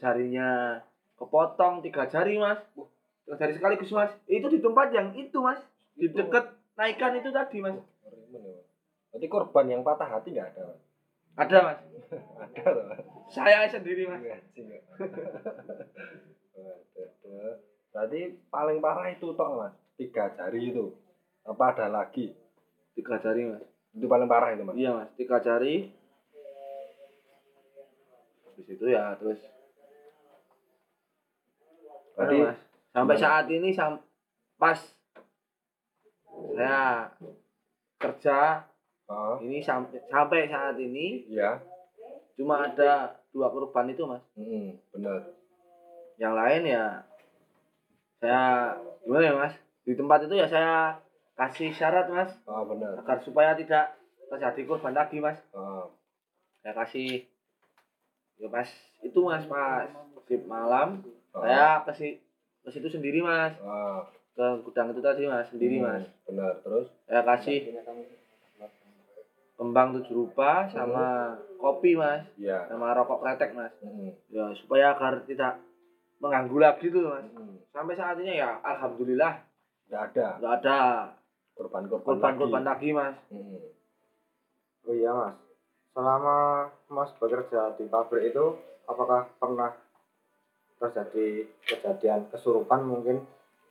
Speaker 2: jarinya kepotong tiga jari mas tiga jari sekaligus mas itu di tempat yang itu mas di
Speaker 1: Itu.
Speaker 2: dekat naikan itu tadi mas
Speaker 1: bener, Mas. Berarti korban yang patah hati nggak ada Mas?
Speaker 2: ada mas
Speaker 1: Ada loh Mas.
Speaker 2: saya sendiri mas
Speaker 1: Iya? Waduh. Berarti paling parah itu toh mas tiga jari itu apa ada lagi
Speaker 2: tiga jari mas
Speaker 1: itu paling parah itu mas.
Speaker 2: Iya mas. Tiga jari. Habis itu ya terus.
Speaker 1: Berarti
Speaker 2: mas. sampai
Speaker 1: gimana?
Speaker 2: saat ini sam pas saya kerja
Speaker 1: oh,
Speaker 2: ini sampai sampai saat ini
Speaker 1: iya.
Speaker 2: cuma ada dua korban itu mas.
Speaker 1: Mm, bener.
Speaker 2: Yang lain ya saya gimana ya mas? Di tempat itu ya saya kasih syarat mas.
Speaker 1: Oh bener
Speaker 2: agar supaya tidak terjadi korban lagi mas.
Speaker 1: Oh,
Speaker 2: saya kasih. Ya pas itu mas pas shift malam
Speaker 1: oh,
Speaker 2: saya ke si ke situ sendiri mas.
Speaker 1: Oh,
Speaker 2: ke gudang itu tadi mas sendiri
Speaker 1: mm,
Speaker 2: mas.
Speaker 1: bener terus?
Speaker 2: Saya kasih. Kembang tujuh rupa sama kopi mas.
Speaker 1: Iya.
Speaker 2: Sama rokok kretek mas.
Speaker 1: Mm,
Speaker 2: ya supaya agar tidak mengganggu lagi tuh mas.
Speaker 1: Mm.
Speaker 2: sampai saat ini ya alhamdulillah.
Speaker 1: Nggak ada.
Speaker 2: Nggak ada
Speaker 1: korban-korban
Speaker 2: korban-korban
Speaker 1: lagi.
Speaker 2: lagi mas
Speaker 1: Mm.
Speaker 3: Oh iya mas, selama mas bekerja di pabrik itu, apakah pernah terjadi kejadian kesurupan mungkin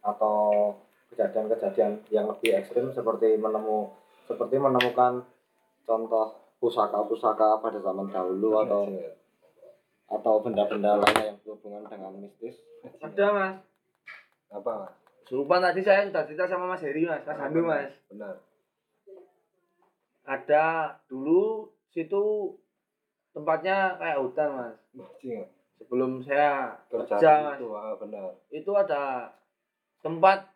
Speaker 3: atau kejadian-kejadian yang lebih ekstrim seperti menemu seperti menemukan contoh pusaka-pusaka pada zaman dahulu atau atau benda-benda lainnya yang berhubungan dengan mistis?
Speaker 2: ada mas
Speaker 1: apa mas
Speaker 2: surupan tadi saya sudah cerita sama mas Heri mas. Mas Handu mas.
Speaker 1: benar.
Speaker 2: Ada dulu situ tempatnya kayak hutan mas. Sebelum saya
Speaker 1: kerja
Speaker 2: kerja mas.
Speaker 1: situ ah, benar.
Speaker 2: Itu ada tempat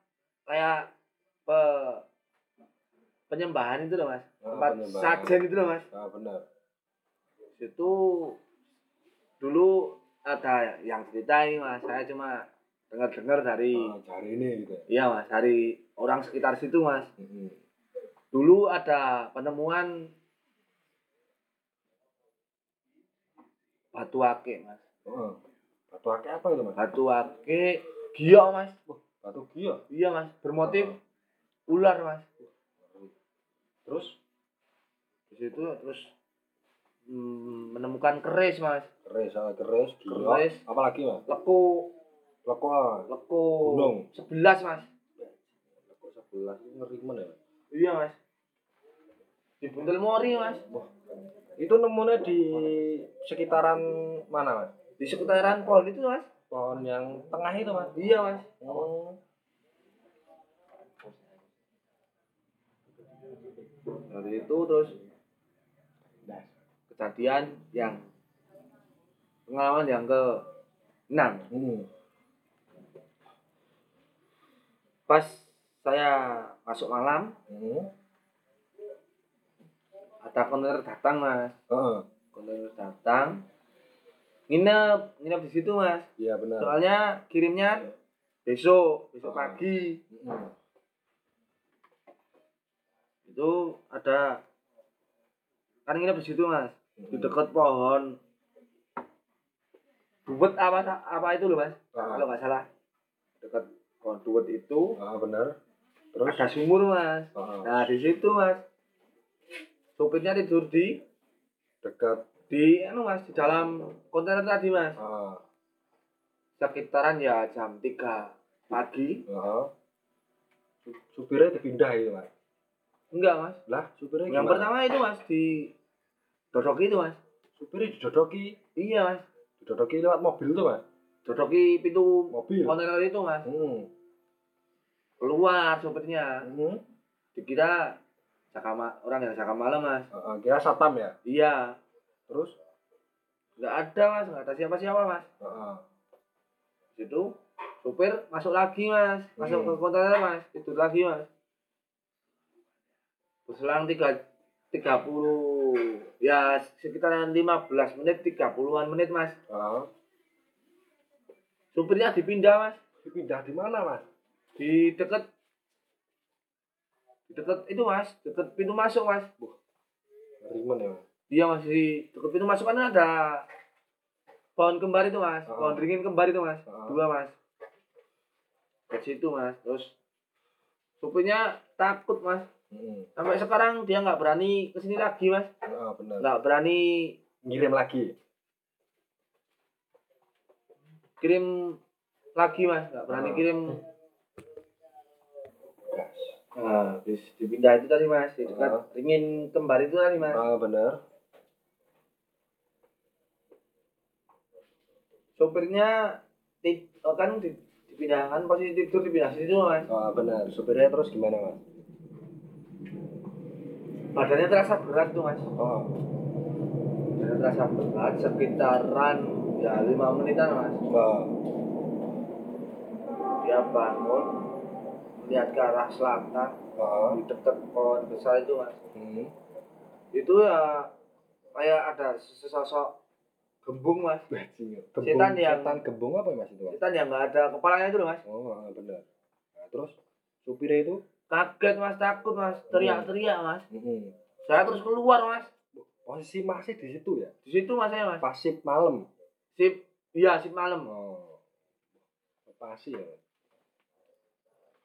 Speaker 2: kayak pe penyembahan itu loh mas.
Speaker 1: Ah,
Speaker 2: tempat
Speaker 1: penyembahan.
Speaker 2: sajen itu loh mas.
Speaker 1: Ah, benar.
Speaker 2: Itu dulu ada yang cerita ini mas. Saya cuma dengar dengar dari
Speaker 1: ah, cari ini gitu
Speaker 2: iya mas dari orang sekitar situ mas.
Speaker 1: Mm,
Speaker 2: dulu ada penemuan batu ake mas.
Speaker 1: Heeh. batu akik apa itu mas?
Speaker 2: Batu ake giok mas.
Speaker 1: Batu gio
Speaker 2: iya mas bermotif
Speaker 1: Oh.
Speaker 2: ular mas.
Speaker 1: Terus?
Speaker 2: Di situ terus mm, menemukan keris mas.
Speaker 1: Keris ah, keris gio
Speaker 2: Keris.
Speaker 1: apa lagi mas?
Speaker 2: Leku
Speaker 1: leko ah.
Speaker 2: leku
Speaker 1: Gunung.
Speaker 2: sebelas mas.
Speaker 1: Leko sebelas itu ngeri mana ya
Speaker 2: iya mas. Di Buntel Mori mas.
Speaker 1: Itu nemunya di sekitaran mana mas?
Speaker 2: Di sekitaran pohon itu mas.
Speaker 1: Pohon yang tengah itu mas?
Speaker 2: Iya mas.
Speaker 1: Oh.
Speaker 2: Dari itu terus kejadian yang pengalaman yang ke enam
Speaker 1: hmm.
Speaker 2: Pas saya masuk malam
Speaker 1: Hmm.
Speaker 2: ada kontainer datang mas
Speaker 1: Heeh.
Speaker 2: kontainer datang nginep nginep di situ mas
Speaker 1: iya benar
Speaker 2: soalnya kirimnya besok besok
Speaker 1: Oh.
Speaker 2: pagi
Speaker 1: Mm.
Speaker 2: itu ada kan nginep di situ mas di
Speaker 1: Mm.
Speaker 2: dekat pohon duet apa apa itu loh mas
Speaker 1: Ah.
Speaker 2: kalau nggak salah dekat pohon duet itu
Speaker 1: ah benar. Terus?
Speaker 2: Ada sumur mas.
Speaker 1: Ah,
Speaker 2: nah di situ mas. Sopirnya tidur di
Speaker 1: dekat.
Speaker 2: di anu mas di dalam kontainer tadi mas.
Speaker 1: Ah,
Speaker 2: sekitaran ya jam 3 pagi.
Speaker 1: Ah. Su- supirnya dipindah itu mas?
Speaker 2: Enggak mas.
Speaker 1: Lah supirnya
Speaker 2: yang
Speaker 1: gimana?
Speaker 2: pertama itu mas di dodok itu mas.
Speaker 1: Supirnya didodoki?
Speaker 2: Iya mas.
Speaker 1: Didodoki lewat mobil tuh mas
Speaker 2: dodoki pintu
Speaker 1: mobil
Speaker 2: kontainer itu mas.
Speaker 1: Hmm.
Speaker 2: keluar sopirnya.
Speaker 1: Hmm.
Speaker 2: dikira ma- orang yang jaga malam mas.
Speaker 1: Heeh, kira satam ya?
Speaker 2: Iya.
Speaker 1: Terus?
Speaker 2: Nggak ada mas. Nggak ada siapa siapa mas.
Speaker 1: Heeh.
Speaker 2: situ supir masuk lagi mas. Masuk
Speaker 1: Hmm.
Speaker 2: ke kontainer mas. Tidur lagi mas. Berselang tiga tiga puluh ya sekitaran 15 menit 30-an menit mas.
Speaker 1: Heeh.
Speaker 2: Supirnya dipindah mas.
Speaker 1: Dipindah di mana mas?
Speaker 2: Di deket di deket itu mas. Deket pintu masuk mas.
Speaker 1: Rimen ya mas.
Speaker 2: Dia masih deket pintu masuk kan ada pohon kembar itu mas.
Speaker 1: Oh.
Speaker 2: pohon ringin kembar itu mas.
Speaker 1: Oh.
Speaker 2: dua mas. Ke situ mas. Terus supirnya takut mas.
Speaker 1: Hmm.
Speaker 2: sampai sekarang dia nggak berani ke sini lagi mas.
Speaker 1: Bener
Speaker 2: nggak berani
Speaker 1: ngirim lagi
Speaker 2: kirim lagi mas. Nggak berani
Speaker 1: Oh.
Speaker 2: kirim. Nah habis dipindah itu tadi mas. Di dekat
Speaker 1: Oh.
Speaker 2: ringin kembar itu tadi mas.
Speaker 1: Ah, bener
Speaker 2: sopirnya ti- oh, kan di- dipindahkan posisi tidur dipindah situ mas.
Speaker 1: Ah, bener supirnya terus gimana mas?
Speaker 2: Badannya terasa berat tuh mas.
Speaker 1: Oh
Speaker 2: badannya terasa berat sekitaran ya lima menitan mas?
Speaker 1: Wah.
Speaker 2: dia bangun melihat ke arah selatan
Speaker 1: Ah.
Speaker 2: di dekat pohon besar itu mas.
Speaker 1: Hmm.
Speaker 2: itu ya kayak ada sesosok gembung mas.
Speaker 1: Bajingan.
Speaker 2: Setan yang-
Speaker 1: setan gembung apa ya mas itu mas?
Speaker 2: Kita yang nggak ada kepalanya itu loh mas.
Speaker 1: Oh bener. Nah, terus supirnya itu?
Speaker 2: Kaget mas. Takut mas. Teriak-teriak mas.
Speaker 1: Hmm.
Speaker 2: saya terus keluar mas.
Speaker 1: Posisi masih di situ ya?
Speaker 2: Di situ mas saya mas.
Speaker 1: Pasif malam
Speaker 2: sip iya sip malam
Speaker 1: oh pasti ya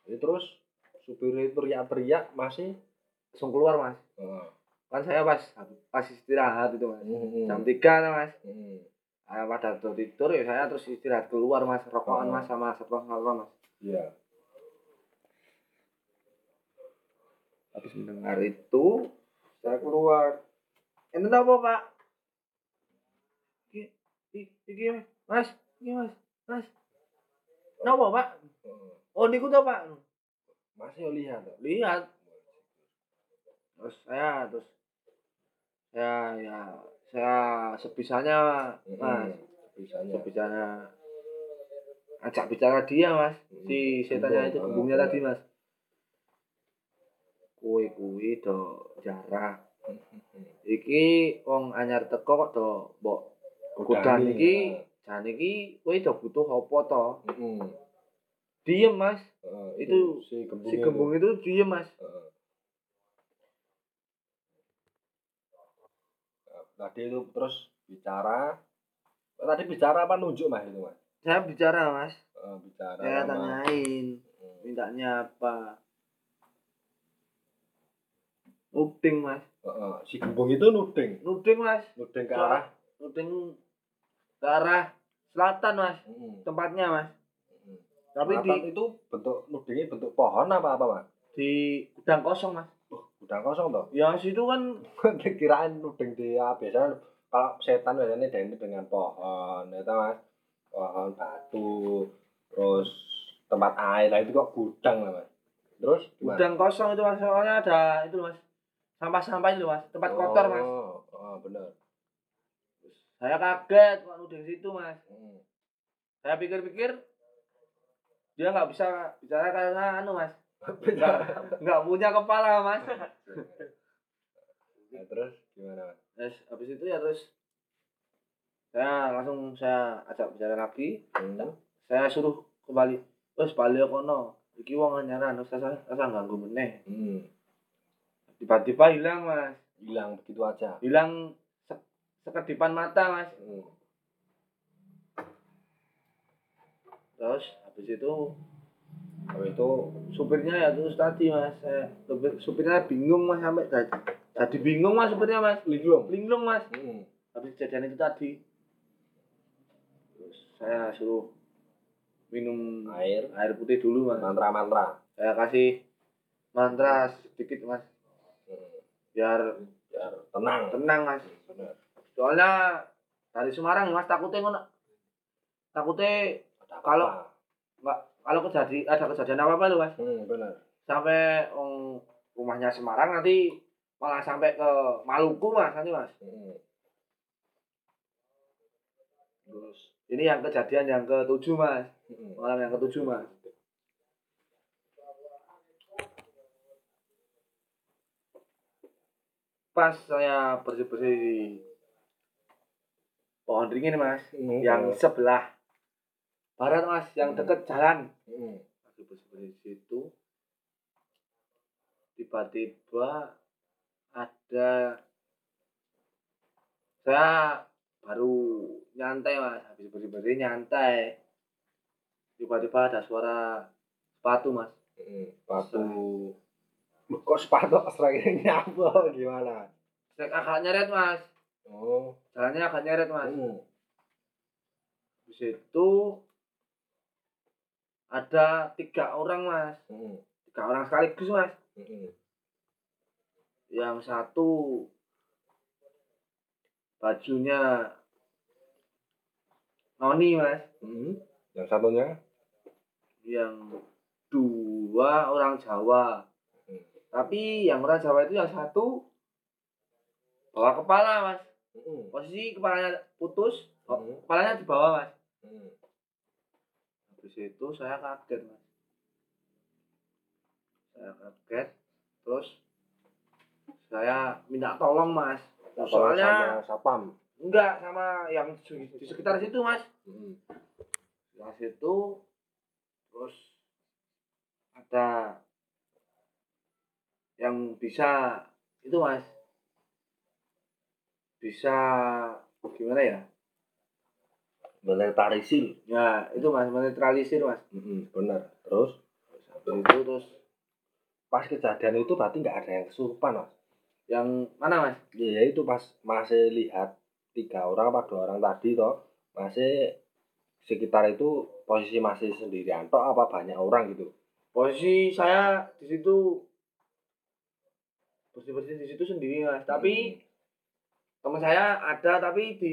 Speaker 1: jadi terus supirnya itu teriak-teriak masih
Speaker 2: langsung keluar mas
Speaker 1: oh.
Speaker 2: kan saya pas pas istirahat itu mas
Speaker 1: Hmm.
Speaker 2: jam tiga kan, mas
Speaker 1: Hmm.
Speaker 2: Pada tuh tidur ya saya terus istirahat keluar mas rokokan
Speaker 1: Oh.
Speaker 2: mas sama satpam satpam mas
Speaker 1: Iya.
Speaker 2: habis mendengar itu saya keluar ente apa pak iki mas iki mas. Mas. Napa pak?
Speaker 1: Heeh.
Speaker 2: oh niku tuh pak?
Speaker 1: Masih lihat
Speaker 2: lihat. Terus saya terus. Saya ya. Saya sebisanya mas.
Speaker 1: Bisanya.
Speaker 2: sebisanya ajak bicara dia mas. Si setannya itu
Speaker 1: Gembung,
Speaker 2: gembungnya tadi mas. Kuwi kuwi do jarak. Iki wong anyar teko kok do mbok
Speaker 1: Kudani,
Speaker 2: iki
Speaker 1: ah.
Speaker 2: jan iki kowe do butuh apa to
Speaker 1: Heeh.
Speaker 2: diem mas
Speaker 1: Heeh,
Speaker 2: Itu
Speaker 1: si gembung
Speaker 2: si gembung itu diem mas
Speaker 1: Heeh. Tadi itu terus bicara. Tadi bicara apa nunjuk mas itu mas?
Speaker 2: saya bicara mas
Speaker 1: Heeh, bicara.
Speaker 2: saya tanyain
Speaker 1: Hmm.
Speaker 2: mintanya apa nuding mas
Speaker 1: Heeh, Si gembung itu nuding,
Speaker 2: nuding mas
Speaker 1: nuding ke arah.
Speaker 2: nuding ke arah selatan mas
Speaker 1: Heeh.
Speaker 2: tempatnya mas
Speaker 1: Heeh.
Speaker 2: tapi di
Speaker 1: itu bentuk nudingnya bentuk pohon apa apa mas?
Speaker 2: di gudang kosong mas
Speaker 1: Gudang kosong toh.
Speaker 2: yang situ kan
Speaker 1: Kirain di ya, biasanya kalau setan biasanya identik dengan pohon, itu mas. Pohon batu, terus tempat air, nah itu kok gudang lah mas. Terus gimana?
Speaker 2: gudang kosong itu mas soalnya ada itu mas sampah-sampah itu mas tempat kotor mas
Speaker 1: Oh, oh benar.
Speaker 2: Saya kaget kok nuding situ mas
Speaker 1: Hmm.
Speaker 2: saya pikir-pikir dia nggak bisa bicara karena anu mas nggak punya kepala mas
Speaker 1: Nah, terus gimana mas?
Speaker 2: terus habis itu ya terus saya langsung saya ajak bicara lagi
Speaker 1: Hmm.
Speaker 2: saya suruh kembali terus balik kono iki wong anyaran terus saya saya ganggu meneh
Speaker 1: Hmm.
Speaker 2: tiba-tiba hilang mas
Speaker 1: Hilang begitu aja.
Speaker 2: hilang sekedipan mata mas
Speaker 1: Hmm.
Speaker 2: terus habis itu
Speaker 1: Habis itu
Speaker 2: supirnya ya terus tadi mas saya supir, supirnya bingung mas sampai jadi, jadi bingung mas supirnya mas
Speaker 1: linglung.
Speaker 2: linglung mas
Speaker 1: Hmm.
Speaker 2: habis kejadian itu tadi terus saya suruh minum
Speaker 1: Air,
Speaker 2: air putih dulu mas
Speaker 1: mantra-mantra.
Speaker 2: saya kasih mantra sedikit mas
Speaker 1: Hmm.
Speaker 2: biar
Speaker 1: Biar tenang.
Speaker 2: tenang mas
Speaker 1: Benar.
Speaker 2: Soalnya dari Semarang mas takutnya ngono. Takutnya Kalau- nggak kalau kejadi ada kejadian apa apa tuh mas.
Speaker 1: Hmm, benar.
Speaker 2: Sampai um, rumahnya Semarang nanti malah sampai ke Maluku mas nanti mas.
Speaker 1: Hmm.
Speaker 2: terus ini yang kejadian yang ketujuh mas.
Speaker 1: Hmm.
Speaker 2: malam yang ketujuh mas. Pas saya bersih bersih di pohon ringin mas.
Speaker 1: Hmm,
Speaker 2: yang sebelah barat mas yang
Speaker 1: Hmm.
Speaker 2: deket jalan.
Speaker 1: Hmm.
Speaker 2: situ. Tiba-tiba ada saya baru nyantai mas. Habis bersih bersih nyantai. Tiba-tiba ada suara sepatu mas.
Speaker 1: Hmm. sepatu. Kok sepatu seragnya nyapa gimana?
Speaker 2: Saya agak nyeret mas
Speaker 1: oh
Speaker 2: jalannya agak nyeret mas
Speaker 1: hmm.
Speaker 2: di situ ada tiga orang mas
Speaker 1: Hmm.
Speaker 2: tiga orang sekaligus mas
Speaker 1: Hmm.
Speaker 2: yang satu bajunya noni mas
Speaker 1: Hmm. yang satunya
Speaker 2: yang dua orang Jawa
Speaker 1: Hmm.
Speaker 2: tapi yang orang Jawa itu yang satu bawa kepala mas
Speaker 1: Hmm.
Speaker 2: posisi kepalanya putus
Speaker 1: Hmm.
Speaker 2: kepalanya di bawah mas
Speaker 1: Hmm.
Speaker 2: habis itu saya kaget mas saya kaget terus saya minta tolong mas
Speaker 1: Tolong
Speaker 2: soalnya
Speaker 1: sama sapam
Speaker 2: enggak sama yang di sekitar situ mas
Speaker 1: Hmm.
Speaker 2: sekitar situ terus ada yang bisa itu mas bisa gimana ya?
Speaker 1: Menetralisir.
Speaker 2: Ya itu mas menetralisir mas.
Speaker 1: Hmm, benar terus?
Speaker 2: Habis itu terus?
Speaker 1: Pas kejadian itu berarti nggak ada yang kesurupan mas?
Speaker 2: Yang mana mas?
Speaker 1: Iya itu pas masih lihat tiga orang apa dua orang tadi toh. Masih sekitar itu posisi masih sendirian toh apa banyak orang gitu?
Speaker 2: Posisi saya di situ bersih bersih di situ sendiri mas. Tapi teman saya ada tapi di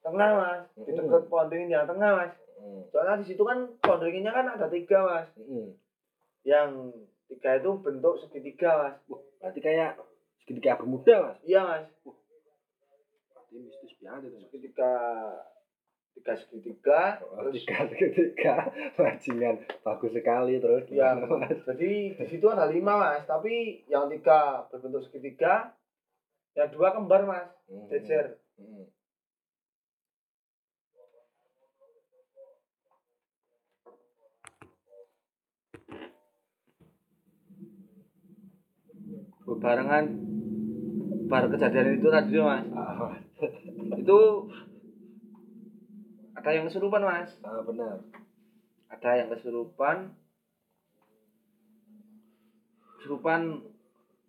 Speaker 2: tengah mas. Di
Speaker 1: Hmm.
Speaker 2: dekat pohon beringin yang tengah mas.
Speaker 1: Hmm.
Speaker 2: soalnya di situ kan pohon beringinnya kan ada tiga mas.
Speaker 1: Hmm.
Speaker 2: yang tiga itu bentuk segitiga mas.
Speaker 1: Wah, berarti kayak segitiga bermuda mas?
Speaker 2: Iya mas.
Speaker 1: Berarti mistis banget itu mas.
Speaker 2: Segitiga tiga segitiga
Speaker 1: Oh,
Speaker 2: terus
Speaker 1: tiga segitiga. Bajingan. Bagus sekali terus. Gimana, Mas?
Speaker 2: jadi di situ ada lima mas. Tapi yang tiga berbentuk segitiga yang dua kembar mas.
Speaker 1: Hmm.
Speaker 2: jejer
Speaker 1: Hmm.
Speaker 2: berbarengan bar kejadian itu tadi mas.
Speaker 1: Ah,
Speaker 2: itu ada yang kesurupan mas.
Speaker 1: Ah, benar.
Speaker 2: Ada yang kesurupan. Kesurupan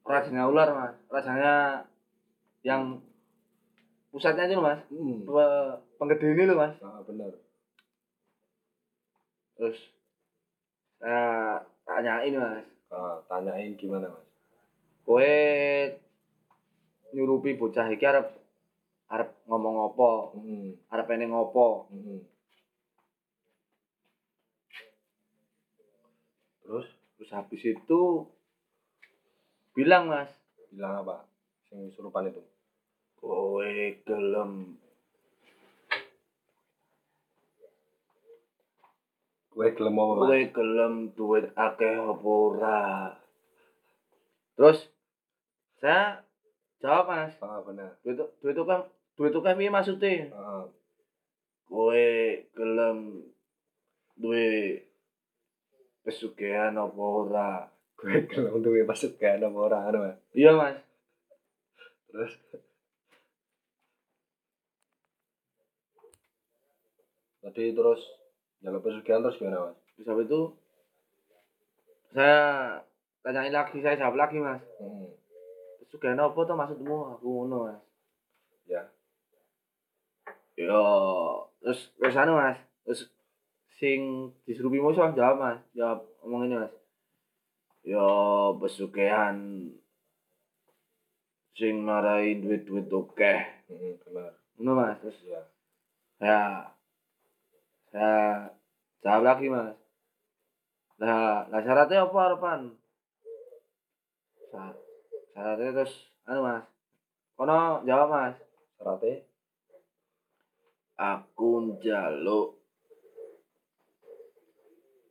Speaker 2: rajanya ular mas. Rajanya yang pusatnya itu loh, mas.
Speaker 1: Hmm.
Speaker 2: Pe- penggede ini loh mas.
Speaker 1: Ah, benar
Speaker 2: terus saya tanyain mas.
Speaker 1: Ah, tanyain gimana mas?
Speaker 2: Kowe nyurupi bocah iki arep arep ngomong apa?
Speaker 1: Hmm.
Speaker 2: arep pengen ngopo?
Speaker 1: Hmm. terus?
Speaker 2: Terus habis itu bilang mas.
Speaker 1: Bilang apa? Yang surupan itu
Speaker 2: kowe gelem.
Speaker 1: Gue gelem apa
Speaker 2: kowe gelem duit akeh apa ora? Terus saya jawab mas.
Speaker 1: Ah benar
Speaker 2: duit duit itu kan duit itu kan piye maksudnya?
Speaker 1: Ah,
Speaker 2: kowe gelem duwe pesugihan apa ora?
Speaker 1: Gue gelem duwe maksud gak ada orang anu mas?
Speaker 2: Iya mas.
Speaker 1: Terus tadi terus jalur pesugihan terus gimana mas?
Speaker 2: Terus habis itu saya tanyain lagi saya jawab lagi mas.
Speaker 1: Hmm.
Speaker 2: pesugihan apa tuh maksudmu? Aku ngono mas.
Speaker 1: Ya.
Speaker 2: Yo terus terus anu mas. Terus sing disuruh musuh jawab mas. Jawab ngomong ini mas. Yo pesugihan sing marai duit duit oke.
Speaker 1: Hmm, benar.
Speaker 2: Ngono mas terus
Speaker 1: ya.
Speaker 2: saya Nah, jawab lagi mas. Nah, lah syaratnya apa harapan? Sa- Syaratnya terus, anu mas. Kono jawab mas.
Speaker 1: Syaratnya
Speaker 2: Aku njaluk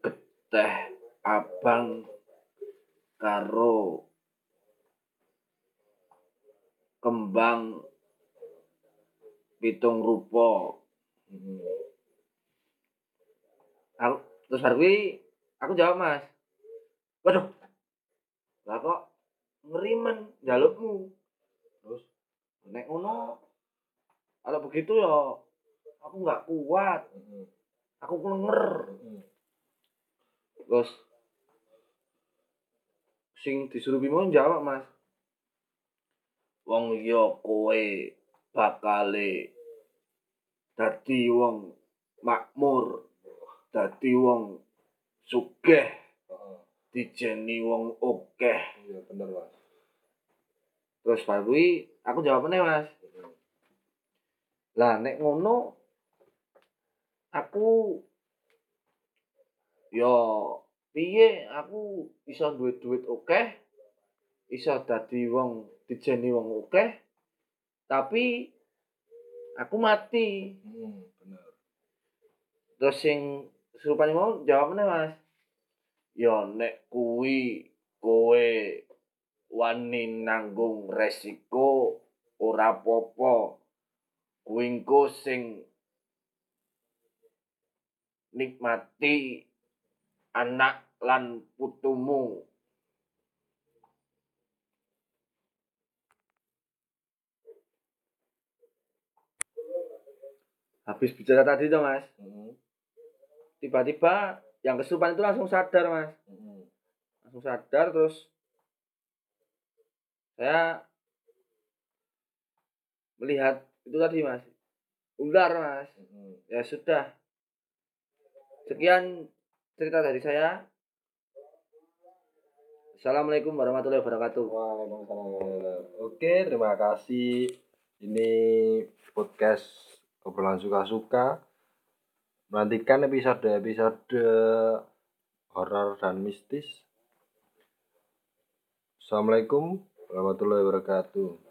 Speaker 2: geteh abang karo kembang pitung rupa.
Speaker 1: hmm.
Speaker 2: Aku terus baru aku jawab mas. Waduh, lah kok ngerimen jalukmu.
Speaker 1: terus
Speaker 2: Nek ngono kalau begitu ya aku nggak kuat, aku kelenger. Terus sing disuruh Bimo jawab mas. Wong yo kowe bakale dadi wong makmur, dadi wong sugih,
Speaker 1: Heeh.
Speaker 2: dijeni wong akeh.
Speaker 1: iya bener mas
Speaker 2: Terus kuwi aku jawab meneh mas. Lah nek ngono aku yo piye aku iso duwe duit akeh, iso dadi wong dijeni wong akeh, tapi aku mati.
Speaker 1: Hmm, bener
Speaker 2: Terus sing serupane mau jawab meneh Mas. Yo nek kuwi kowe wani nanggung resiko ora apa-apa. Kuwi engko sing nikmati anak lan putumu. Habis bicara tadi tuh mas,
Speaker 1: Hmm.
Speaker 2: Tiba-tiba yang kesurupan itu langsung sadar mas,
Speaker 1: Hmm.
Speaker 2: langsung sadar terus saya melihat itu tadi mas, ular mas,
Speaker 1: Hmm.
Speaker 2: ya sudah. Sekian cerita dari saya. Assalamualaikum warahmatullahi wabarakatuh.
Speaker 1: Waalaikumsalam. Oke, terima kasih. Ini podcast obrolan suka-suka. Nantikan episode-episode horor dan mistis. Assalamualaikum warahmatullahi wabarakatuh.